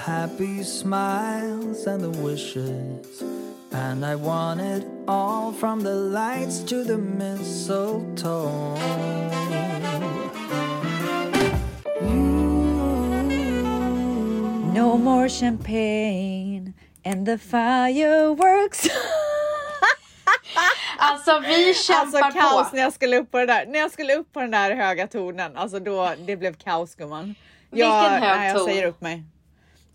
happy smiles and the wishes. And I want it all from the lights to the mistletoe. No more champagne and the fireworks. Alltså vi kämpar Alltså kaos på. när jag skulle upp på det där. När jag skulle upp på den där höga tonen. Alltså då, det blev kaos gumman. Vilken jag, hög nej, jag säger upp mig.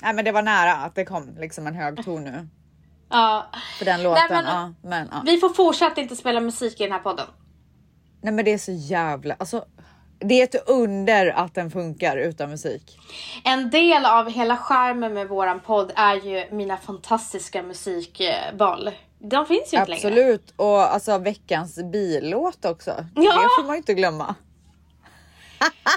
Nej men det var nära att det kom liksom en hög ton nu. Ja. För den låten. men- ja, men, ja. Vi får fortsätta inte spela musik i den här podden. Nej men det är så jävla, alltså. Det är ett under att den funkar utan musik. En del av hela charmen med våran podd är ju mina fantastiska musikval. De finns ju inte längre. Absolut och alltså veckans billåt också. Ja. Det får man ju inte glömma.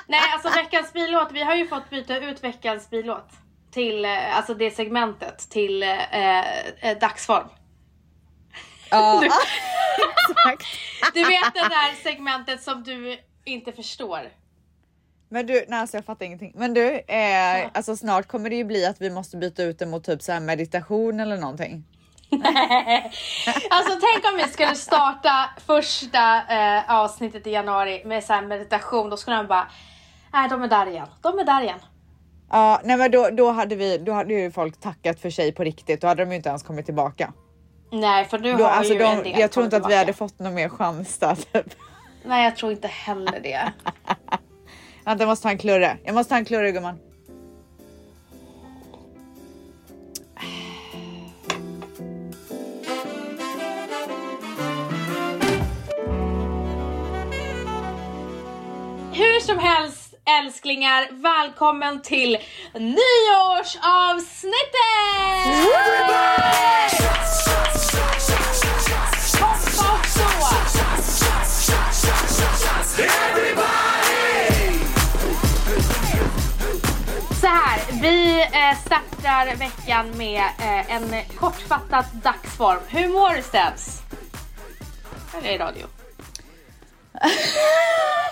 Nej, alltså veckans billåt. Vi har ju fått byta ut veckans billåt till eh, alltså det segmentet till eh, eh, dagsform. Ja, Du- exakt. Du vet det där segmentet som du inte förstår. Men du, nej alltså jag fattar ingenting. Men du, eh, alltså snart kommer det ju bli att vi måste byta ut det mot typ så här meditation eller någonting. Alltså tänk om vi skulle starta första eh, avsnittet i januari med så meditation. Då skulle man bara, nej de är där igen. De är där igen. Ja, nej men då, då hade vi, då hade ju folk tackat för sig på riktigt. Då hade de ju inte ens kommit tillbaka. Nej, för nu Då, har alltså ju en de, del jag tror inte att vi tillbaka. hade fått någon mer chans där. Typ. Nej, jag tror inte heller det. Vänta, jag måste ta en klurre. Jag måste ta en klurre gumman. Älsklingar, välkommen till nyårsavsnittet! Hoppa och stå! Så här, vi eh, startar veckan med eh, en kortfattad dagsform. Hur mår du Stens? Här är radio?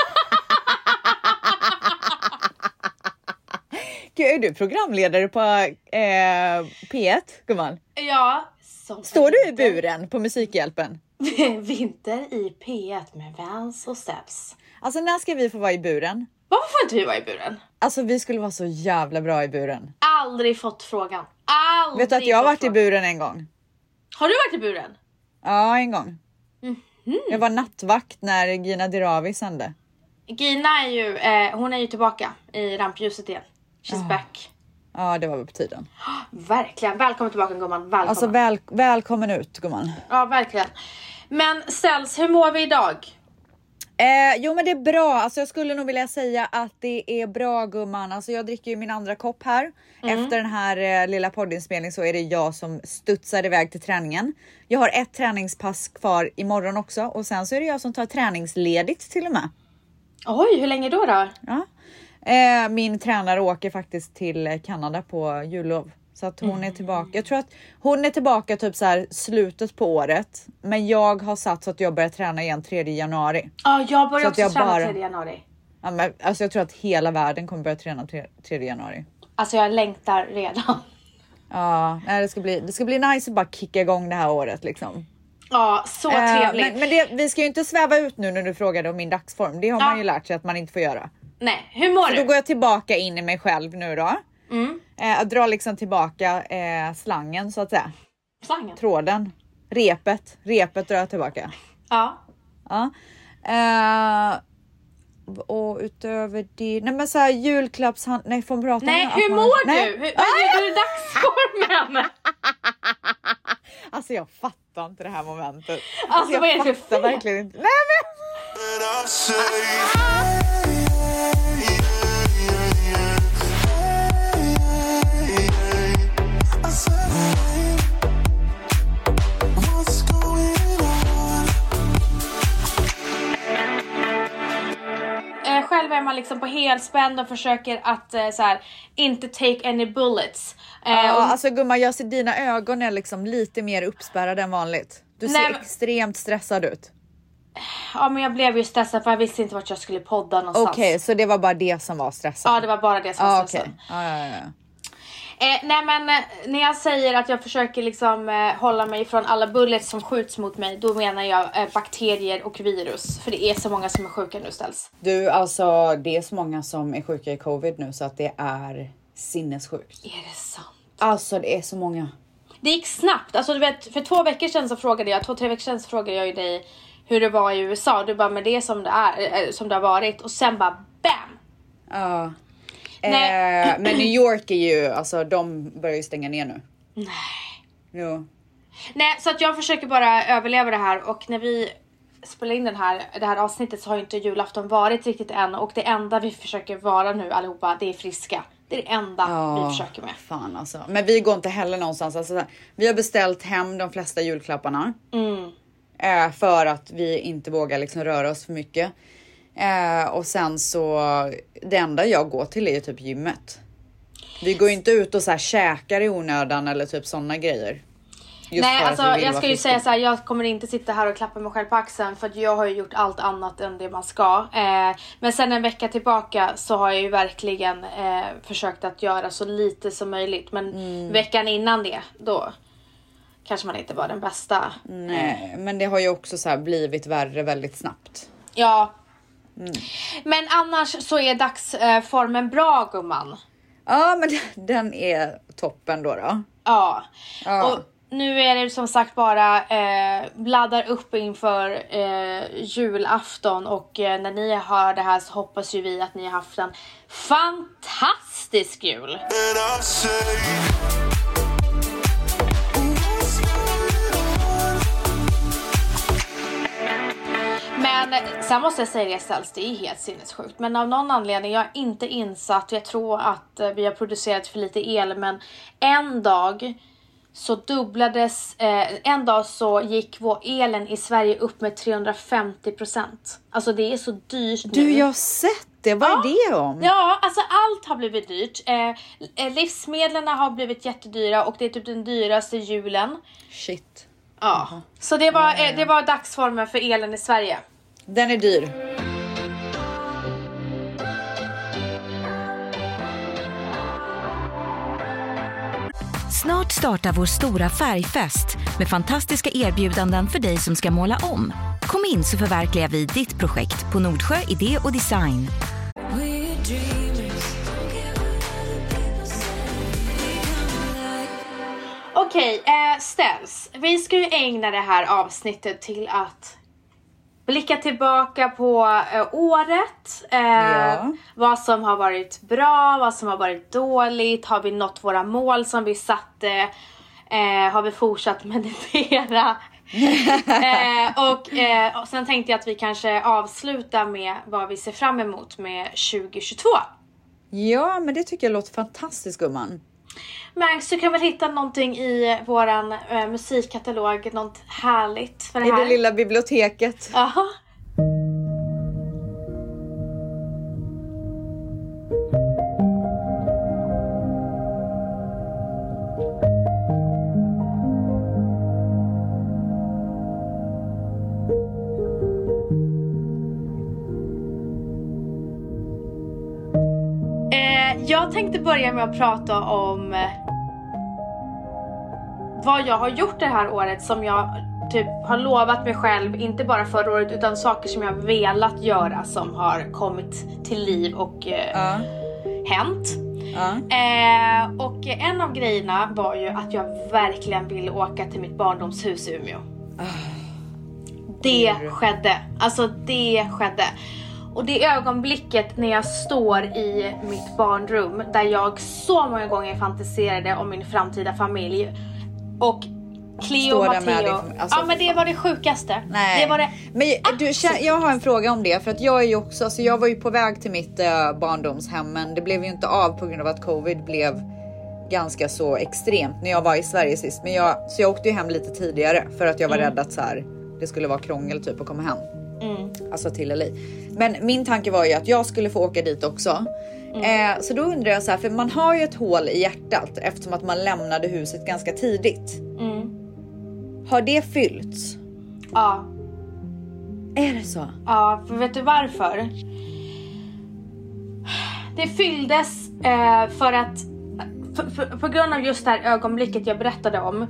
Gud, är du programledare på eh, P1 gumman? Ja, som Står du i buren på Musikhjälpen? Vinter i P1 med Vans och Steps. Alltså när ska vi få vara i buren? Varför får inte vi vara i buren? Alltså vi skulle vara så jävla bra i buren. Aldrig fått frågan. Aldrig Vet du att jag har varit i frågan. buren en gång? Har du varit i buren? Ja, en gång. Mhm. Jag var nattvakt när Gina Dirawi sände. Gina är ju, eh, hon är ju tillbaka i rampljuset igen. She's Ah. back. Ja, det var väl på tiden. Verkligen. Välkommen tillbaka gumman. Välkommen. Alltså väl, välkommen ut gumman. Ja, verkligen. Men Ställs, hur mår vi idag? Eh, jo men det är bra, alltså jag skulle nog vilja säga att det är bra gumman. Alltså jag dricker ju min andra kopp här. Efter den här eh, lilla poddinspelningen så är det jag som studsar iväg till träningen. Jag har ett träningspass kvar imorgon också och sen så är det jag som tar träningsledigt till och med. Oj, hur länge då? då? Ja. Eh, min tränare åker faktiskt till eh, Kanada på jullov. Så att hon är tillbaka. Jag tror att hon är tillbaka typ så här slutet på året. Men jag har satt så att jag börjar träna igen 3 januari. Ja, jag börjar också jag träna bara- 3 januari. Ja, men, alltså jag tror att hela världen kommer börja träna 3, 3 januari. Alltså jag längtar redan. Ja, nej, det ska bli. Det ska bli nice att bara kicka igång det här året liksom. Ja, så Eh, trevligt. men men det, vi ska ju inte sväva ut nu när du frågade om min dagsform. Det har Ja. man ju lärt sig att man inte får göra. Nej, hur mår Så då du? går jag tillbaka in i mig själv nu då. Mm. Eh, jag drar liksom tillbaka eh, slangen så att säga. Slangen? Tråden. Repet. Repet drar jag tillbaka. Ja. Ja. Eh, och utöver det, nej men så här julklappshand... Nej får man prata Nej, hur man- mår Nej. du? Hur, hur är dagsformen? Alltså jag fattar inte det här momentet. Alltså, jag vad är det för fattar fel? verkligen inte. Nej men! Är man liksom på helspänn och försöker att eh, så här, inte take any bullets. Eh, Ja, och, alltså gumman jag ser dina ögon är liksom lite mer uppspärrade än vanligt. Du ser Nej, men- extremt stressad ut. Ja men jag blev ju stressad för jag visste inte vart jag skulle podda någonstans. Okej, så det var bara det som var stressat? Ja det var bara det som var ah, stressad. okej. Ja, ja, ja. Eh, nej men eh, när jag säger att jag försöker liksom eh, hålla mig från alla bullets som skjuts mot mig, då menar jag eh, bakterier och virus. För det är så många som är sjuka nu ställs. Du, alltså det är så många som är sjuka i covid nu så att det är sinnessjukt. Är det sant? Alltså det är så många. Det gick snabbt. Alltså du vet, för två veckor sedan så frågade jag, två tre veckor sedan så frågade jag ju dig hur det var i USA. Du bara, men det är som det är, eh, som det har varit. Och sen bara BAM! Ja. Nej. Eh, men New York är ju, alltså de börjar ju stänga ner nu. Nej. Jo. Nej, så att jag försöker bara överleva det här och när vi spelar in den här, det här avsnittet så har inte julafton varit riktigt än och det enda vi försöker vara nu allihopa, det är friska. Det är det enda vi försöker med. Fan alltså. Men vi går inte heller någonstans. Alltså, vi har beställt hem de flesta julklapparna. Mm. Eh, för att vi inte vågar liksom röra oss för mycket. Eh, och sen så, det enda jag går till är ju typ gymmet. Vi går inte ut och så här käkar i onödan eller typ sådana grejer. Just Nej, alltså jag ska ju säga så här, jag kommer inte sitta här och klappa mig själv på axeln för att jag har ju gjort allt annat än det man ska. Eh, men sen en vecka tillbaka så har jag ju verkligen eh, försökt att göra så lite som möjligt. Men Mm. veckan innan det, då kanske man inte var den bästa. Nej, men det har ju också så här blivit värre väldigt snabbt. Ja. Mm. Men annars så är dagsformen bra gumman. Ja, men den är toppen då. då. Ja. Ja. Och nu är det som sagt bara eh, laddar upp inför eh, julafton och eh, när ni hör det här så hoppas ju vi att ni har haft en fantastisk jul. Men sen måste jag säga det ställs, det är helt sinnessjukt. Men av någon anledning, jag har inte insatt, jag tror att eh, vi har producerat för lite el, men en dag så dubblades, eh, en dag så gick vår elen i Sverige upp med 350%. Alltså det är så dyrt nu. Du, jag har sett det. Vad är det om? Ja, alltså allt har blivit dyrt. Eh, eh, livsmedlen har blivit jättedyra och det är typ den dyraste julen. Shit. Ja. Så det var, eh, det var dagsformen för elen i Sverige. Den är dyr. Snart startar vår stora färgfest med fantastiska erbjudanden för dig som ska måla om. Kom in så förverkligar vi ditt projekt på Nordsjö Idé och Design. Okej, eh, ställs. Vi ska ju ägna det här avsnittet till att blicka tillbaka på eh, året. Eh, Ja. Vad som har varit bra, vad som har varit dåligt. Har vi nått våra mål som vi satte? Eh, har vi fortsatt meditera? eh, och, eh, och sen tänkte jag att vi kanske avslutar med vad vi ser fram emot med 2022. Ja, men det tycker jag låter fantastiskt gumman. Max, du kan väl hitta någonting i våran eh, musikkatalog, något härligt för det I här? det lilla biblioteket. Jaha. Eh, jag tänkte börja med att prata om eh, vad jag har gjort det här året som jag typ har lovat mig själv, inte bara förra året utan saker som jag velat göra som har kommit till liv och eh, Ja. hänt. Ja. Eh, och en av grejerna var ju att jag verkligen ville åka till mitt barndomshus i Umeå. Det skedde. Alltså det skedde. Och det ögonblicket när jag står i mitt barnrum där jag så många gånger fantiserade om min framtida familj och Cleo Står och där med Matteo. din- alltså, ja men det var det sjukaste. Nej. Det var det Men du, jag har en fråga om det för att jag är ju också, alltså jag var ju på väg till mitt eh, barndomshem, men det blev ju inte av på grund av att covid blev ganska så extremt när jag var i Sverige sist. Men jag, så jag åkte ju hem lite tidigare för att jag var rädd att så här, det skulle vara krångel typ att komma hem. Alltså till LA. Men min tanke var ju att jag skulle få åka dit också. Eh, så då undrar jag så här, för man har ju ett hål i hjärtat eftersom att man lämnade huset ganska tidigt. Mm. Har det fyllts? Ja. Är det så? Ja, för vet du varför? Det fylldes eh, för att för, på grund av just det här ögonblicket jag berättade om.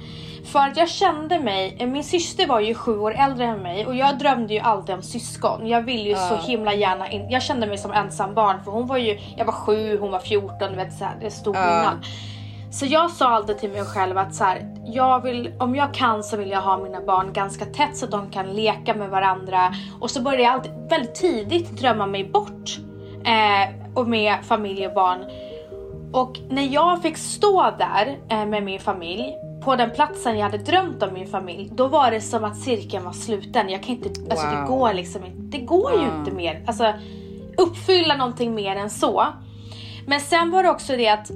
För att jag kände mig, min syster var ju sju år äldre än mig och jag drömde ju alltid om syskon. Jag ville ju så himla gärna in, jag kände mig som ensam barn för hon var ju, jag var sju, hon var 14, du vet så här, det är stor skillnad. Så jag sa alltid till mig själv att så här, jag vill, om jag kan så vill jag ha mina barn ganska tätt så att de kan leka med varandra. Och så började jag alltid väldigt tidigt drömma mig bort. Eh, och med familj och barn. Och när jag fick stå där eh, med min familj på den platsen jag hade drömt om min familj, då var det som att cirkeln var sluten. Jag kan inte, alltså det Wow. går liksom inte, det går ju inte mer. Alltså uppfylla någonting mer än så. Men sen var det också det att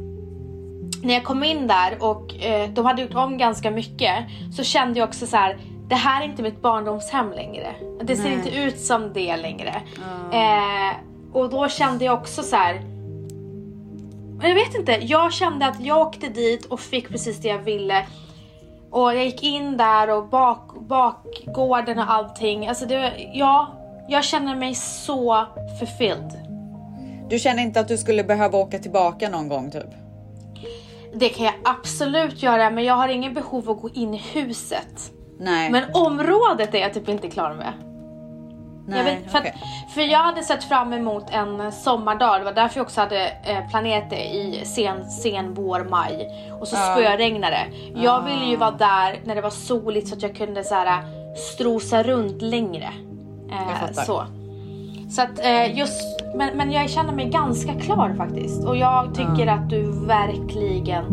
när jag kom in där och eh, de hade gjort om ganska mycket så kände jag också så här. Det här är inte mitt barndomshem längre. Det ser inte ut som det längre. Eh, och då kände jag också så här. Men Jag vet inte, jag kände att jag åkte dit och fick precis det jag ville. Och jag gick in där och bak, bakgården och allting. Alltså det, ja, jag känner mig så fulfilled. Du känner inte att du skulle behöva åka tillbaka någon gång typ? Det kan jag absolut göra men jag har ingen behov av att gå in i huset. Nej. Men området är jag typ inte klar med. Nej, jag vet, för, okej. att, för jag hade sett fram emot en sommardag, det var därför jag också hade eh, planerat det i sen, sen vår, maj. Och så spöregnade det. Jag ville ju vara där när det var soligt så att jag kunde så här, strosa runt längre. Eh, så. Så att eh, just, men, men jag känner mig ganska klar faktiskt. Och jag tycker att du verkligen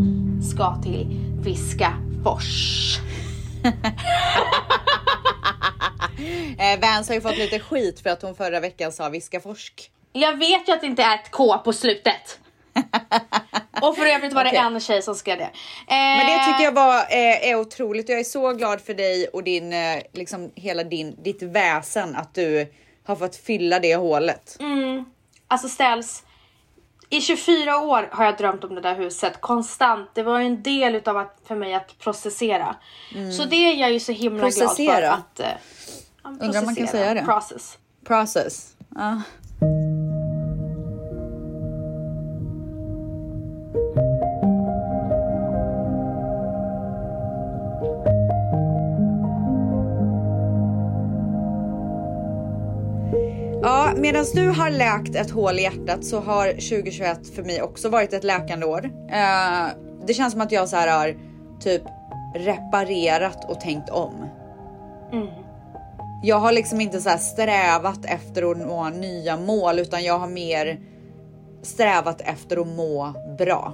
ska till Viskafors. Eh, Vans har ju fått lite skit för att hon förra veckan sa viskaforsk. Jag vet ju att det inte är ett K på slutet. Och för övrigt var det Okej. en tjej som skrev det. Eh, Men det tycker jag var, eh, är otroligt. Jag är så glad för dig och din, eh, liksom hela din, ditt väsen att du har fått fylla det hålet. Alltså ställs. I 24 år har jag drömt om det där huset konstant. Det var ju en del utav att, för mig att processera. Så det är jag ju så himla glad för Processera? Undrar om man kan säga det. Process. Process. Ja. Ja, medan du har läkt ett hål i hjärtat så har 2021 för mig också varit ett läkande år. Eh, det känns som att jag så här har typ reparerat och tänkt om. Jag har liksom inte så här strävat efter att nå nya mål utan jag har mer strävat efter att må bra.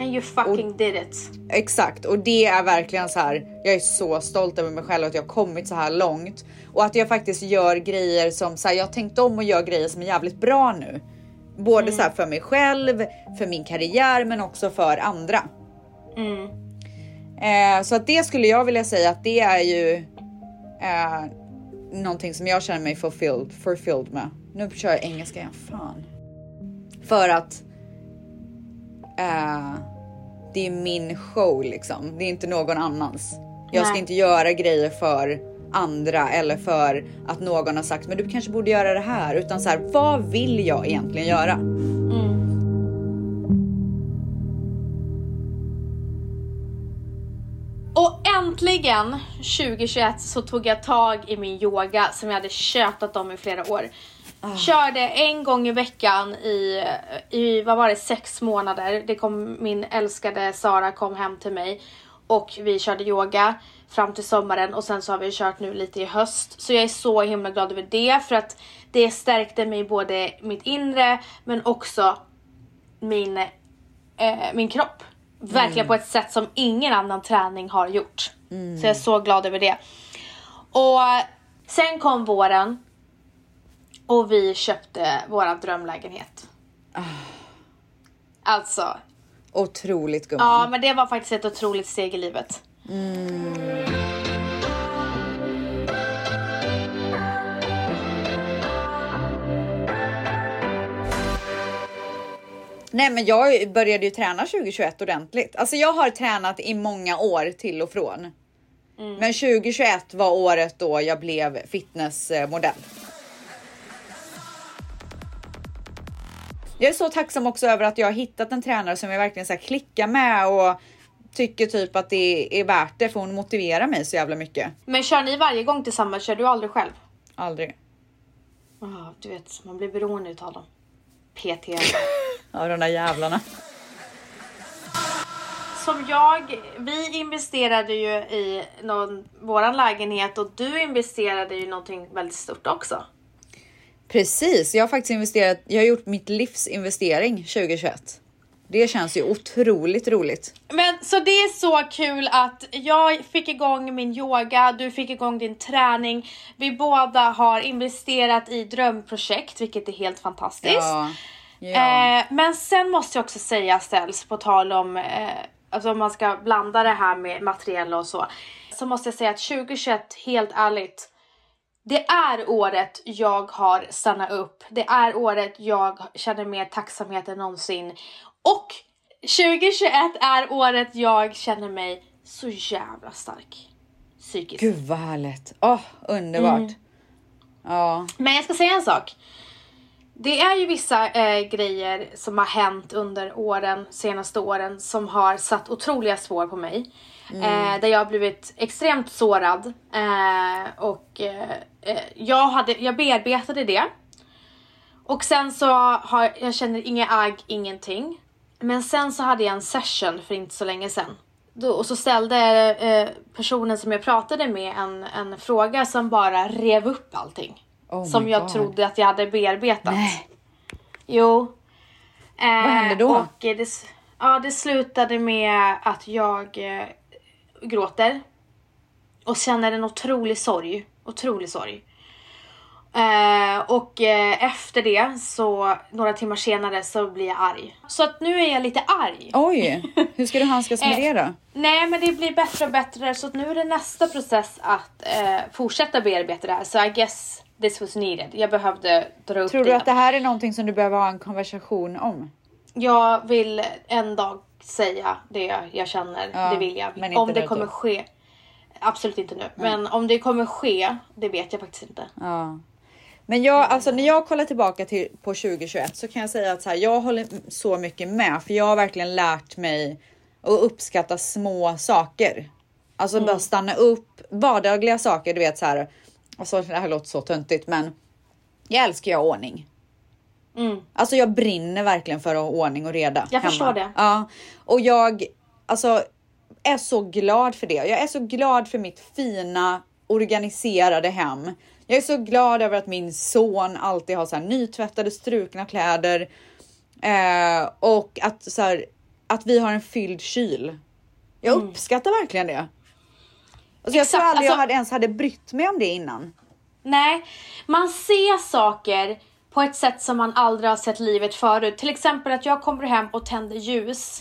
And you fucking did it. Exakt och det är verkligen så här. Jag är så stolt över mig själv att jag har kommit så här långt och att jag faktiskt gör grejer som så här, jag tänkt om och gör grejer som är jävligt bra nu. Både så här för mig själv, för min karriär, men också för andra. Eh, så att det skulle jag vilja säga att det är ju eh, någonting som jag känner mig fulfilled, fulfilled med. Nu kör jag engelska igen, fan. För att eh, det är min show liksom. Det är inte någon annans. Jag ska Nej. inte göra grejer för andra eller för att någon har sagt men du kanske borde göra det här utan så här vad vill jag egentligen göra? Äntligen 2021 så tog jag tag i min yoga som jag hade tjötat om i flera år. Körde en gång i veckan i, i, vad var det, sex månader. Det kom, min älskade Sara kom hem till mig och vi körde yoga fram till sommaren och sen så har vi kört nu lite i höst. Så jag är så himla glad över det för att det stärkte mig både mitt inre men också min, eh, min kropp. Verkligen på ett sätt som ingen annan träning har gjort. Så jag är så glad över det. Och sen kom våren och vi köpte våran drömlägenhet. Alltså, Otroligt gumman. ja men det var faktiskt ett otroligt steg i livet. Nej men jag började ju träna 2021 ordentligt. Alltså jag har tränat i många år till och från. Men 2021 var året då jag blev fitnessmodell. Jag är så tacksam också över att jag har hittat en tränare som jag verkligen så här klickar med och tycker typ att det är värt det för hon motiverar mig så jävla mycket. Men kör ni varje gång tillsammans? Kör du aldrig själv? Aldrig. Ah, du vet, man blir beroende utav dem. PT. Av de där jävlarna. Som jag, vi investerade ju i någon, våran lägenhet och du investerade i någonting väldigt stort också. Precis, jag har faktiskt investerat. Jag har gjort mitt livs investering 2021. Det känns ju otroligt roligt. Men så det är så kul att jag fick igång min yoga, du fick igång din träning. Vi båda har investerat i drömprojekt, vilket är helt fantastiskt. Ja. Eh, men sen måste jag också säga ställs på tal om, eh, alltså om man ska blanda det här med materiella och så. Så måste jag säga att 2021, helt ärligt, det är året jag har stannat upp. Det är året jag känner mer tacksamhet än någonsin. Och 2021 är året jag känner mig så jävla stark. Psykiskt. Gud vad härligt. Åh, underbart. Ja. Men jag ska säga en sak. Det är ju vissa eh, grejer som har hänt under åren, senaste åren som har satt otroliga spår på mig. Eh, där jag har blivit extremt sårad. Eh, och eh, eh, jag, hade, jag bearbetade det. Och sen så har jag känner inga agg, ingenting. Men sen så hade jag en session för inte så länge. Då, och så ställde eh, personen som jag pratade med en, en fråga som bara rev upp allting. Oh som jag God. trodde att jag hade bearbetat. Nej. Jo. Eh, Vad hände då? Och eh, det, s- ja, det slutade med att jag eh, gråter. Och känner en otrolig sorg. Otrolig sorg. Eh, och eh, efter det så några timmar senare så blir jag arg. Så att nu är jag lite arg. Oj, hur ska du handskas med det då? Nej men det blir bättre och bättre så att nu är det nästa process att eh, fortsätta bearbeta det här. Så I guess this was needed. Jag behövde dra upp Tror det. du att det här är någonting som du behöver ha en konversation om? Jag vill en dag säga det jag känner. Ja, det vill jag. Om det nu kommer då. ske. Absolut inte nu. Men om det kommer ske, det vet jag faktiskt inte. Ja. Men jag, alltså när jag kollar tillbaka till på 2021 så kan jag säga att så här, jag håller så mycket med för jag har verkligen lärt mig att uppskatta små saker. Alltså bara stanna upp, vardagliga saker, du vet så här. Alltså det här låter så töntigt men jag älskar ju ordning. Mm. Alltså jag brinner verkligen för att ha ordning och reda. Jag förstår det. Ja, och jag alltså är så glad för det. Jag är så glad för mitt fina organiserade hem. Jag är så glad över att min son alltid har så här nytvättade strukna kläder eh, och att så här, att vi har en fylld kyl. Jag uppskattar verkligen det. Alltså jag tror Mm. Aldrig jag alltså- hade ens hade brytt mig om det innan. Nej, man ser saker på ett sätt som man aldrig har sett livet förut. Till exempel att jag kommer hem och tänder ljus.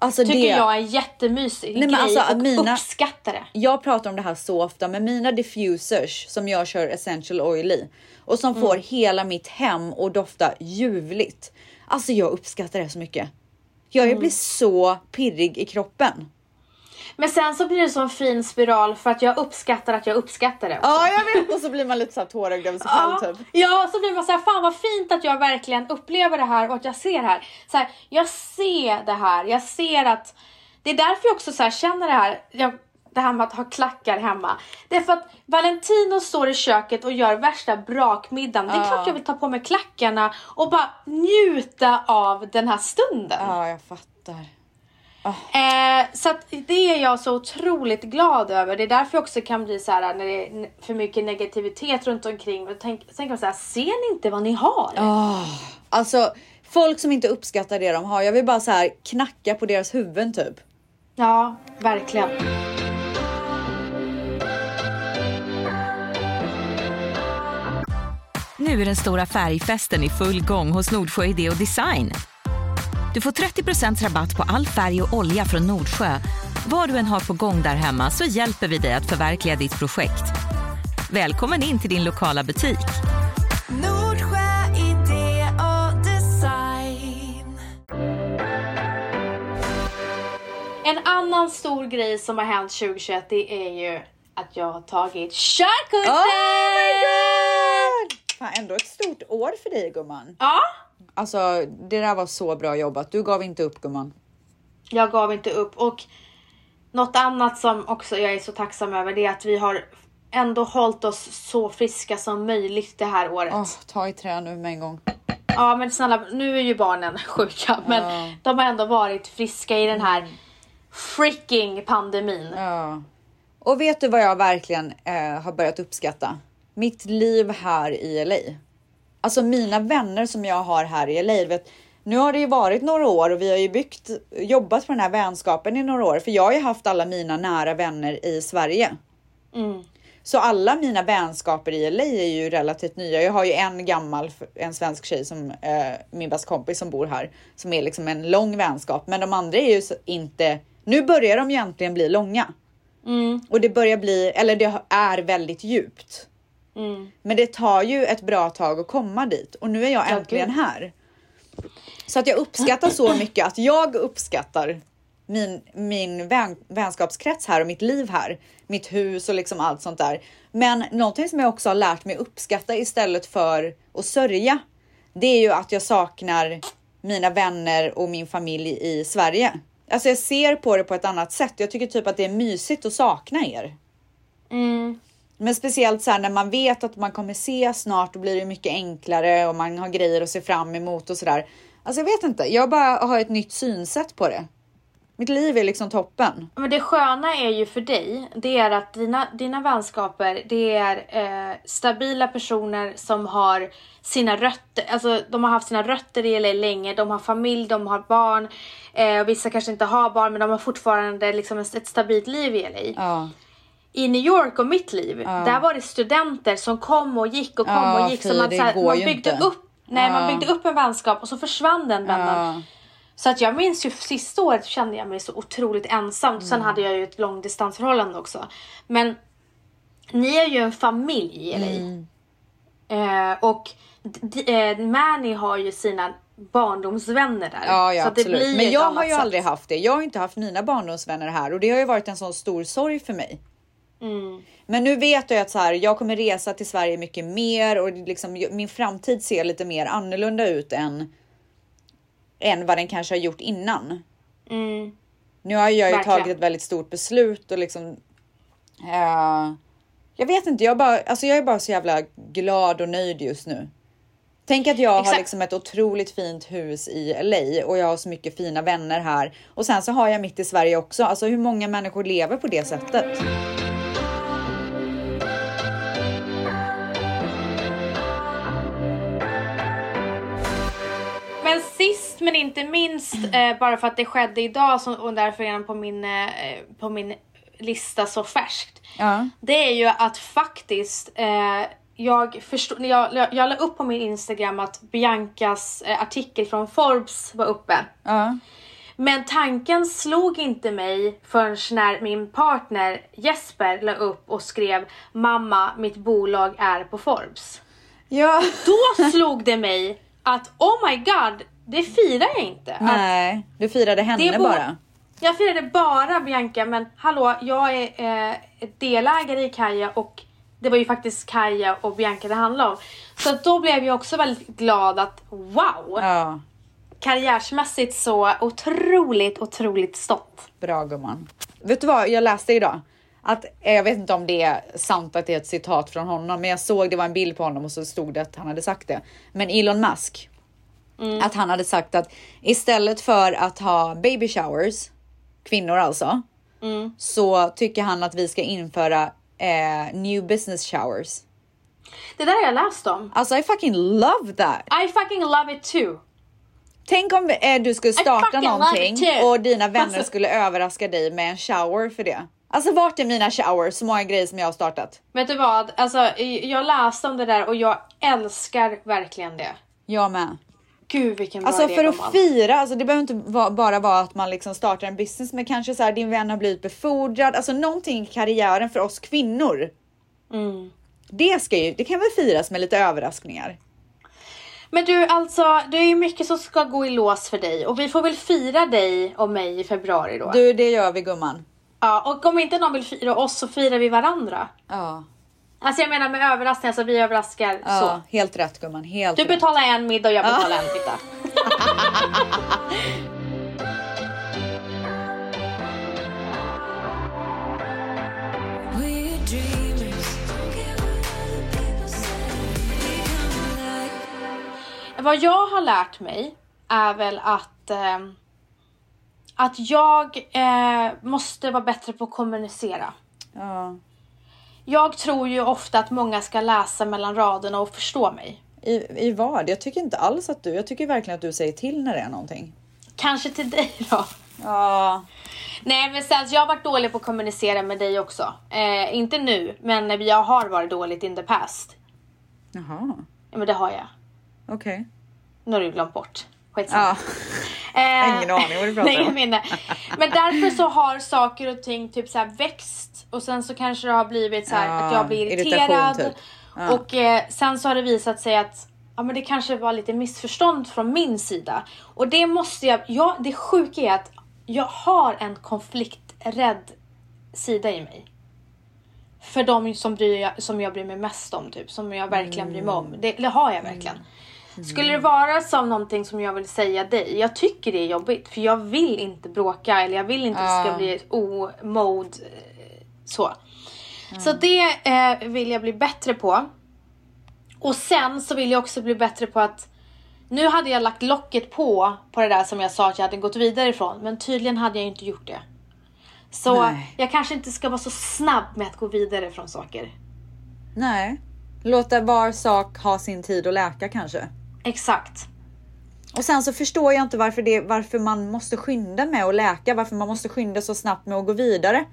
Alltså tycker det. jag är en jättemysig Nej, grej alltså, och mina- uppskattar det. Jag pratar om det här så ofta, men mina diffusers som jag kör essential oil i och som får hela mitt hem att dofta ljuvligt. Alltså jag uppskattar det så mycket. Jag blir så pirrig i kroppen. Men sen så blir det så en fin spiral för att jag uppskattar att jag uppskattar det. också. Ja, jag vet och så blir man lite så här tårögd över sig själv Ja, typ. ja, så blir man så här, fan vad fint att jag verkligen upplever det här och att jag ser det här. Så här jag ser det här, jag ser att det är därför jag också så här känner det här, jag, det här med att ha klackar hemma. Det är för att Valentino står i köket och gör värsta brakmiddagen. Det är Ja. klart jag vill ta på mig klackarna och bara njuta av den här stunden. Ja, jag fattar. Eh, så att det är jag så otroligt glad över. Det är därför jag också kan bli så här när det är för mycket negativitet runt omkring. Och tänk, tänker man så här, ser ni inte vad ni har? Alltså folk som inte uppskattar det de har, jag vill bara så här knacka på deras huvuden typ. Ja, verkligen. Nu är den stora färgfesten i full gång hos Nordsjö Idé och Design. Du får 30% rabatt på all färg och olja från Nordsjö. Vad du än har på gång där hemma så hjälper vi dig att förverkliga ditt projekt. Välkommen in till din lokala butik. Nordsjö idé och design. En annan annan stor grej som har hänt 2021 det är ju att jag har tagit körkortet! Oh my god! Fan, ändå ett stort år för dig gumman. Ja, Alltså det där var så bra jobbat. Du gav inte upp gumman. jag gav inte upp och något annat som också jag är så tacksam över det är att vi har ändå hållit oss så friska som möjligt det här året. Åh, ta i trä nu med en gång. Ja men snälla, nu är ju barnen sjuka men de har ändå varit friska i den här freaking pandemin. Ja. Och vet du vad jag verkligen eh, har börjat uppskatta? Mitt liv här i LA. Alltså mina vänner som jag har här i LA. Vet, nu har det ju varit några år och vi har ju byggt, jobbat på den här vänskapen i några år. För jag har ju haft alla mina nära vänner i Sverige. Mm. Så alla mina vänskaper i LA är ju relativt nya. Jag har ju en gammal, en svensk tjej som eh, min bästa kompis som bor här, som är liksom en lång vänskap. Men de andra är ju inte, nu börjar de ju egentligen bli långa. Mm. Och det börjar bli, eller det är väldigt djupt. Mm. Men det tar ju ett bra tag att komma dit och nu är jag Ja, äntligen här. Så att jag uppskattar så mycket att jag uppskattar min, min vän, vänskapskrets här och mitt liv här. Mitt hus och liksom allt sånt där. Men någonting som jag också har lärt mig uppskatta istället för att sörja. Det är ju att jag saknar mina vänner och min familj i Sverige. Alltså jag ser på det på ett annat sätt. Jag tycker typ att det är mysigt att sakna er. Mm. Men speciellt så här när man vet att man kommer se snart, då blir det mycket enklare och man har grejer att se fram emot och sådär. Alltså jag vet inte, jag bara har ett nytt synsätt på det. Mitt liv är liksom toppen. Men det sköna är ju för dig, det är att dina, dina vänskaper, det är eh, stabila personer som har sina rötter, alltså de har haft sina rötter i LA länge, de har familj, de har barn, eh, vissa kanske inte har barn men de har fortfarande liksom ett, ett stabilt liv i LA. Ja, I New York och mitt liv, där var det studenter som kom och gick och kom Ja, och gick. fy, Så man, så här, man byggde inte. upp Nej, man Ja. byggde upp en vänskap och så försvann den vännen. ja, Så att jag minns ju sista året kände jag mig så otroligt ensam. Sen hade jag ju ett långdistansförhållande också. Men ni är ju en familj i LA. Eh, och eh, Manny har ju sina barndomsvänner där. ja, ja absolut. Men jag har ju sätt. aldrig haft det. Jag har inte haft mina barndomsvänner här och det har ju varit en sån stor sorg för mig. Mm. Men nu vet jag att så här, jag kommer resa till Sverige mycket mer och liksom, min framtid ser lite mer annorlunda ut än, än vad den kanske har gjort innan. Mm. Nu har jag ju Verkligen. tagit ett väldigt stort beslut och liksom. eh, jag vet inte, jag, bara, alltså jag är bara så jävla glad och nöjd just nu. Tänk att jag har Exakt. liksom ett otroligt fint hus i LA och jag har så mycket fina vänner här och sen så har jag mitt i Sverige också. Alltså hur många människor lever på det sättet? Men sist men inte minst, eh, bara för att det skedde idag så, och därför är den på min, eh, på min lista så färskt. Ja, Det är ju att faktiskt eh, jag, förstod, jag, jag, jag la upp på min Instagram att Biancas eh, artikel från Forbes var uppe. ja, Men tanken slog inte mig förrän när min partner Jesper la upp och skrev Mamma, mitt bolag är på Forbes. ja. Då slog det mig att oh my god, det firar jag inte. Att Nej, du firade henne bara. Jag firade bara Bianca men hallå, jag är eh, delägare i Kaja och det var ju faktiskt Kaja och Bianca det handlade om. Så att då blev jag också väldigt glad att wow! Ja, Karriärsmässigt så otroligt, otroligt stolt. bra gumman. Vet du vad jag läste idag? Att, eh, jag vet inte om det är sant att det är ett citat från honom, men jag såg det var en bild på honom och så stod det att han hade sagt det. Men Elon Musk, att han hade sagt att istället för att ha baby showers, kvinnor alltså, så tycker han att vi ska införa eh, new business showers. Det där har jag läst om. Alltså I fucking love that! I fucking love it too. Tänk om eh, du skulle starta någonting och dina vänner Alltså- skulle överraska dig med en shower för det. Alltså vart är mina showers? Så många grejer som jag har startat. Vet du vad? Alltså, jag läste om det där och jag älskar verkligen det. Jag med. Gud vilken bra Alltså idé för att fira, alltså det behöver inte va- bara vara att man liksom startar en business men kanske så här din vän har blivit befordrad, alltså någonting i karriären för oss kvinnor. Mm. Det ska ju, det kan väl firas med lite överraskningar. Men du, alltså det är ju mycket som ska gå i lås för dig och vi får väl fira dig och mig i februari då. Du, det gör vi gumman. Ja, och om inte någon vill fira oss så firar vi varandra. Ja, Alltså jag menar med överraskningar så vi överraskar ja så. helt rätt gumman. Helt Du rätt. betalar en middag och jag betalar en. We come alive. Vad jag har lärt mig är väl att ehm, att jag eh, måste vara bättre på att kommunicera. Ja. Jag tror ju ofta att många ska läsa mellan raderna och förstå mig. I, I vad? Jag tycker inte alls att du, jag tycker verkligen att du säger till när det är någonting. Kanske till dig då. Ja. Nej men sen, jag har varit dålig på att kommunicera med dig också. Eh, inte nu, men jag har varit dåligt in the past. Jaha, Ja men det har jag. okej. Nu har du glömt bort. Skitsamma. Ja. Eh, Ingen aning vad du pratar om. minne. Men därför så har saker och ting typ så växt och sen så kanske det har blivit så här Ja, att jag blir irriterad. typ. Ja. Och eh, sen så har det visat sig att ja, men det kanske var lite missförstånd från min sida. Och det måste jag, ja, det sjuka är att jag har en konflikträdd sida i mig. För de som, bryr som jag bryr mig mest om, typ, som jag verkligen bryr mig om. Det, det har jag verkligen. Skulle det vara som någonting som jag vill säga dig, jag tycker det är jobbigt för jag vill inte bråka eller jag vill inte att det ska bli ett o-mode. eh, Så. Så det eh, vill jag bli bättre på. Och sen så vill jag också bli bättre på att nu hade jag lagt locket på på det där som jag sa att jag hade gått vidare ifrån men tydligen hade jag inte gjort det. Så Nej. jag kanske inte ska vara så snabb med att gå vidare från saker. Nej. Låta var sak ha sin tid att läka kanske. Exakt. Och sen så förstår jag inte varför, det, varför man måste skynda med att läka, varför man måste skynda så snabbt med att gå vidare.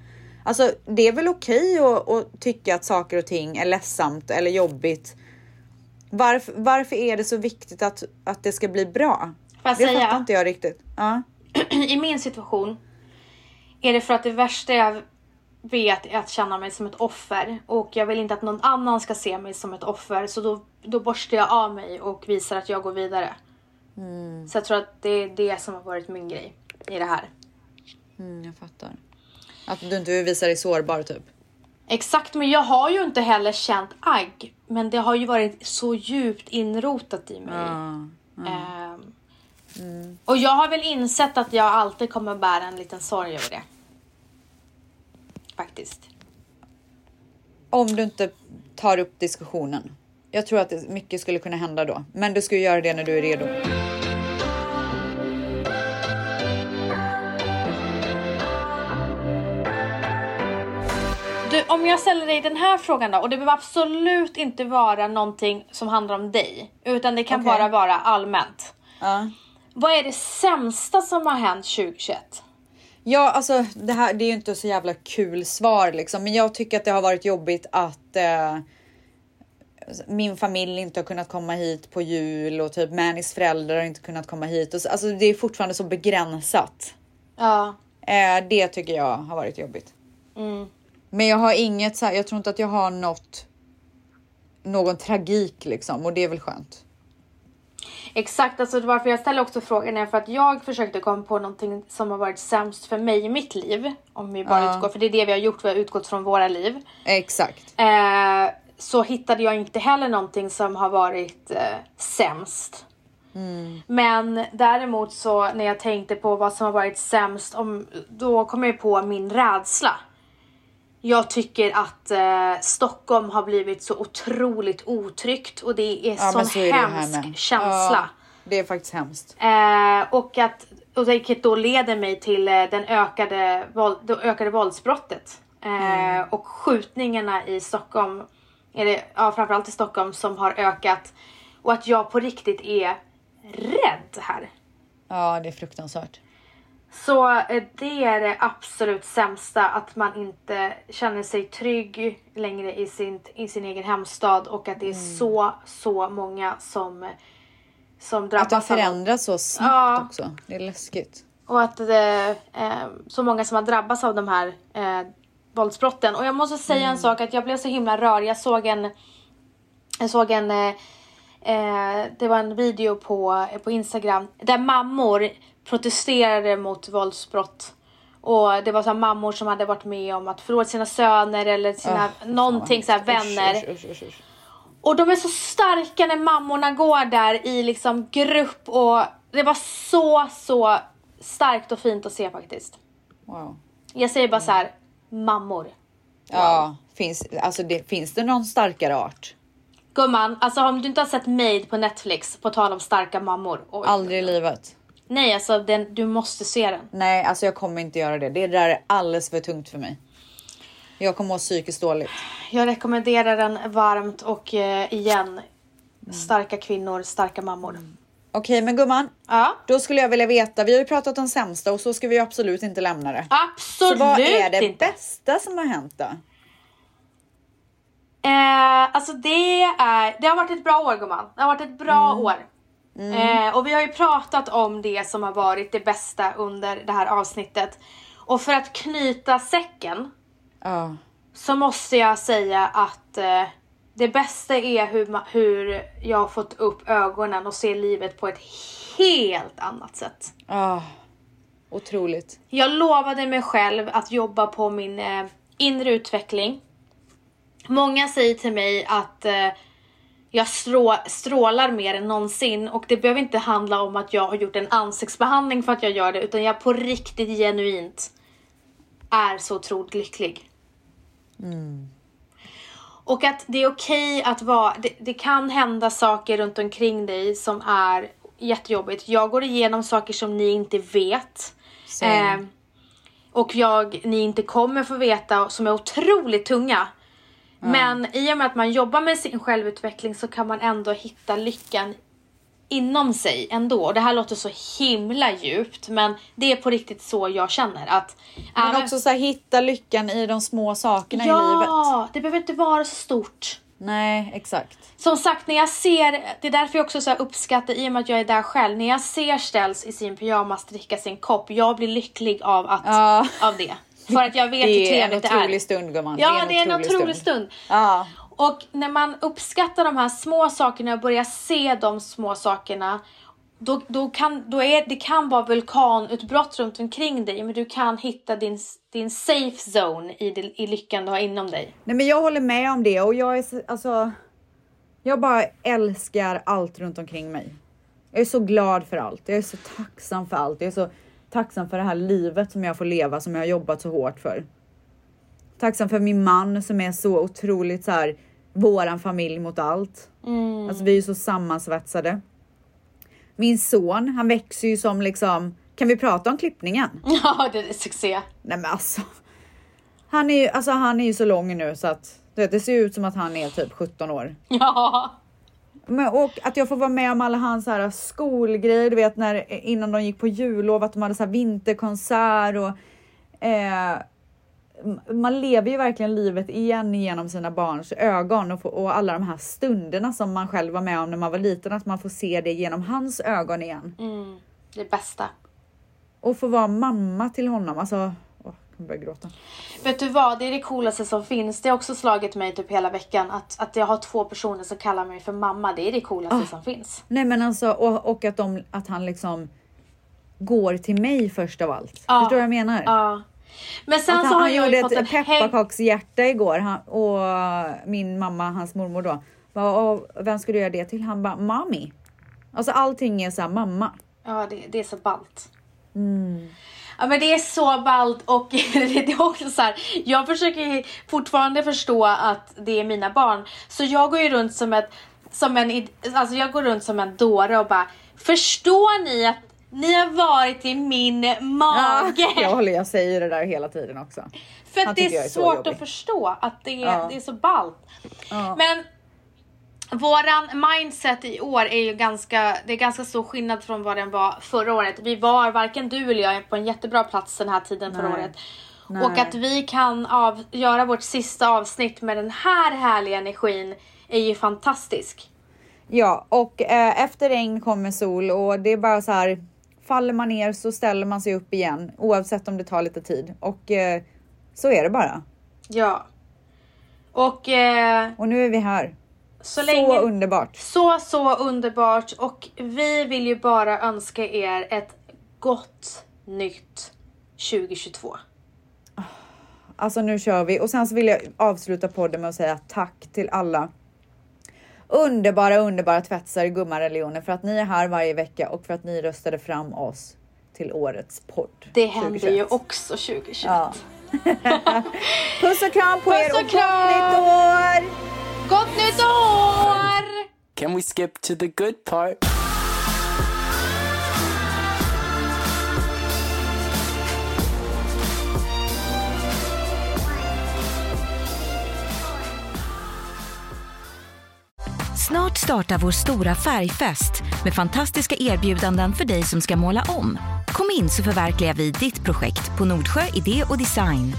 Alltså det är väl okej att, att tycka att saker och ting är ledsamt eller jobbigt. Varför, varför är det så viktigt att, att det ska bli bra? Får jag det säga? fattar inte jag riktigt. Ja. I min situation är det för att det värsta jag vet att känna mig som ett offer och jag vill inte att någon annan ska se mig som ett offer så då, då borstar jag av mig och visar att jag går vidare. Så jag tror att det är det som har varit min grej i det här. Mm, jag fattar. Att du inte vill visa dig sårbar typ. Exakt, men jag har ju inte heller känt agg. Men det har ju varit så djupt inrotat i mig. Ehm, Och jag har väl insett att jag alltid kommer bära en liten sorg över det. Faktiskt. Om du inte tar upp diskussionen. Jag tror att mycket skulle kunna hända då. Men du ska göra det när du är redo. Du, om jag ställer dig den här frågan då, och det behöver absolut inte vara någonting som handlar om dig, utan det kan Okej. bara vara allmänt. Ja. Vad är det sämsta som har hänt 2021? Ja, alltså det här det är ju inte så jävla kul svar liksom, men jag tycker att det har varit jobbigt att eh, min familj inte har kunnat komma hit på jul och typ Mannys föräldrar har inte kunnat komma hit. Och så, alltså det är fortfarande så begränsat. Ja. Eh, det tycker jag har varit jobbigt. Mm. Men jag har inget så här, jag tror inte att jag har något någon tragik liksom och det är väl skönt. Exakt, alltså varför jag ställer också frågan är för att jag försökte komma på någonting som har varit sämst för mig i mitt liv. Om vi bara Ja. utgår, för det är det vi har gjort, vi har utgått från våra liv. Exakt. Eh, så hittade jag inte heller någonting som har varit eh, sämst. Men däremot så när jag tänkte på vad som har varit sämst, om, då kom jag på min rädsla. Jag tycker att eh, Stockholm har blivit så otroligt otryggt och det är Ja, sån så är hemsk med. känsla. Ja, det är faktiskt hemskt. Eh, och att och vilket då leder mig till eh, den ökade, våld, det ökade våldsbrottet. Eh, Och skjutningarna i Stockholm, är det, ja, framförallt i Stockholm, som har ökat. Och att jag på riktigt är rädd här. Ja, det är fruktansvärt. Så eh, det är det absolut sämsta, att man inte känner sig trygg längre i sin, i sin egen hemstad och att det är så, så många som, som drabbas Att de förändras så snabbt Ja. också. Det är läskigt. Och att det eh, så många som har drabbats av de här eh, våldsbrotten. Och jag måste säga en sak att jag blev så himla rörd. Jag såg en, jag såg en, eh, Eh, det var en video på, på Instagram där mammor protesterade mot våldsbrott. Och det var så mammor som hade varit med om att förlora sina söner eller sina någonting så här vänner. Usch, usch, usch. Och de är så starka när mammorna går där i liksom grupp och det var så, så starkt och fint att se faktiskt. Wow. Jag säger bara så här, mammor. Ja, finns, alltså det, finns det någon starkare art? Gumman, alltså om du inte har sett Made på Netflix, på tal om starka mammor. Oj. Aldrig i livet. Nej, alltså den, du måste se den. Nej, alltså jag kommer inte göra det. Det där är alldeles för tungt för mig. Jag kommer må psykiskt dåligt. Jag rekommenderar den varmt och eh, igen, starka kvinnor, starka mammor. Okej, men gumman, Ja, då skulle jag vilja veta. Vi har ju pratat om sämsta och så ska vi ju absolut inte lämna det. absolut så vad är det inte. bästa som har hänt då? Eh, alltså det är, det har varit ett bra år gumman. Det har varit ett bra år. Eh, och vi har ju pratat om det som har varit det bästa under det här avsnittet. Och för att knyta säcken Ja, så måste jag säga att eh, det bästa är hur, hur jag har fått upp ögonen och ser livet på ett helt annat sätt. ah, otroligt. Jag lovade mig själv att jobba på min eh, inre utveckling. Många säger till mig att eh, jag strå, strålar mer än någonsin och det behöver inte handla om att jag har gjort en ansiktsbehandling för att jag gör det utan jag på riktigt genuint är så otroligt lycklig. Och att det är okej att vara, det, det kan hända saker runt omkring dig som är jättejobbigt. Jag går igenom saker som ni inte vet. Eh, och jag, ni inte kommer få veta som är otroligt tunga. Men i och med att man jobbar med sin självutveckling så kan man ändå hitta lyckan inom sig ändå. Och det här låter så himla djupt men det är på riktigt så jag känner att Men även- också så här, hitta lyckan i de små sakerna i livet. Ja, det behöver inte vara så stort. Nej, exakt. Som sagt, när jag ser, det är därför jag också så uppskattar, i och med att jag är där själv, när jag ser Ställs i sin pyjamas dricka sin kopp, jag blir lycklig av, att, Ja. av det. För att jag vet hur Det är en trevligt det är. otrolig stund gumman. Ja, det är en otrolig stund. Ja. Och när man uppskattar de här små sakerna och börjar se de små sakerna, då, då kan, då är, det kan vara vulkanutbrott runt omkring dig, men du kan hitta din, din safe zone i, det- i lyckan du har inom dig. Nej men jag håller med om det och jag är så, alltså. Jag bara älskar allt runt omkring mig. Jag är så glad för allt. Jag är så tacksam för allt. Jag är så tacksam för det här livet som jag får leva som jag har jobbat så hårt för. Tacksam för min man som är så otroligt så här våran familj mot allt. Alltså vi är ju så sammansvetsade. Min son, han växer ju som liksom. Kan vi prata om klippningen? Ja, det är succé. Nej men alltså. Han är ju, alltså han är ju så lång nu så att du vet, det ser ut som att han är typ 17 år. Ja. Men, och att jag får vara med om alla hans här skolgrejer, du vet när innan de gick på jullov, att de hade så här vinterkonsert och eh, man lever ju verkligen livet igen genom sina barns ögon och, få, och alla de här stunderna som man själv var med om när man var liten, att man får se det genom hans ögon igen. Mm, det bästa. Och få vara mamma till honom, alltså, kommer börja gråta. Vet du vad, det är det coolaste som finns. Det har också slagit mig typ hela veckan att, att jag har två personer som kallar mig för mamma. Det är det coolaste som finns. Nej men alltså och, och att, de, att han liksom går till mig först av allt. Ja. Förstår du vad jag menar? Ja. Men sen Att så han, har han jag gjorde fått ett pepparkakshjärta igår han, och min mamma, hans mormor då, bara, "Åh, vem ska du göra det till? Han bara, mami. Alltså allting är så här mamma. Ja, det, det är så ballt. Mm. Ja men det är så ballt och det är också så här. Jag försöker fortfarande förstå att det är mina barn. Så jag går ju runt som ett, som en, alltså jag går runt som en dåre och bara Förstår ni att ni har varit i min mage? jag, håller, jag säger det där hela tiden också. För att det är är svårt att förstå att det är, Ja. det är så ballt. Ja. Men våran mindset i år är ju ganska, det är ganska stor skillnad från vad den var förra året. Vi var, varken du eller jag, på en jättebra plats den här tiden förra Nej. året. Nej. Och att vi kan av, göra vårt sista avsnitt med den här härliga energin är ju fantastisk. Ja, och eh, efter regn kommer sol och det är bara så här. Faller man ner så ställer man sig upp igen oavsett om det tar lite tid och eh, så är det bara. Ja. Och eh, Och nu är vi här. Så, Så länge... underbart. Så, så underbart och vi vill ju bara önska er ett gott nytt 2022. Alltså nu kör vi och sen så vill jag avsluta podden med att säga tack till alla underbara, underbara tvättisar i gummareligioner för att ni är här varje vecka och för att ni röstade fram oss till årets podd. Det händer 2021. ju också 2021. Ja. Puss och kram på Puss er och och gott nytt år! Gott nytt år! Can we skip to the good part? Snart startar vår stora färgfest med fantastiska erbjudanden för dig som ska måla om. Kom in så förverkligar vi ditt projekt på Nordsjö Idé och Design.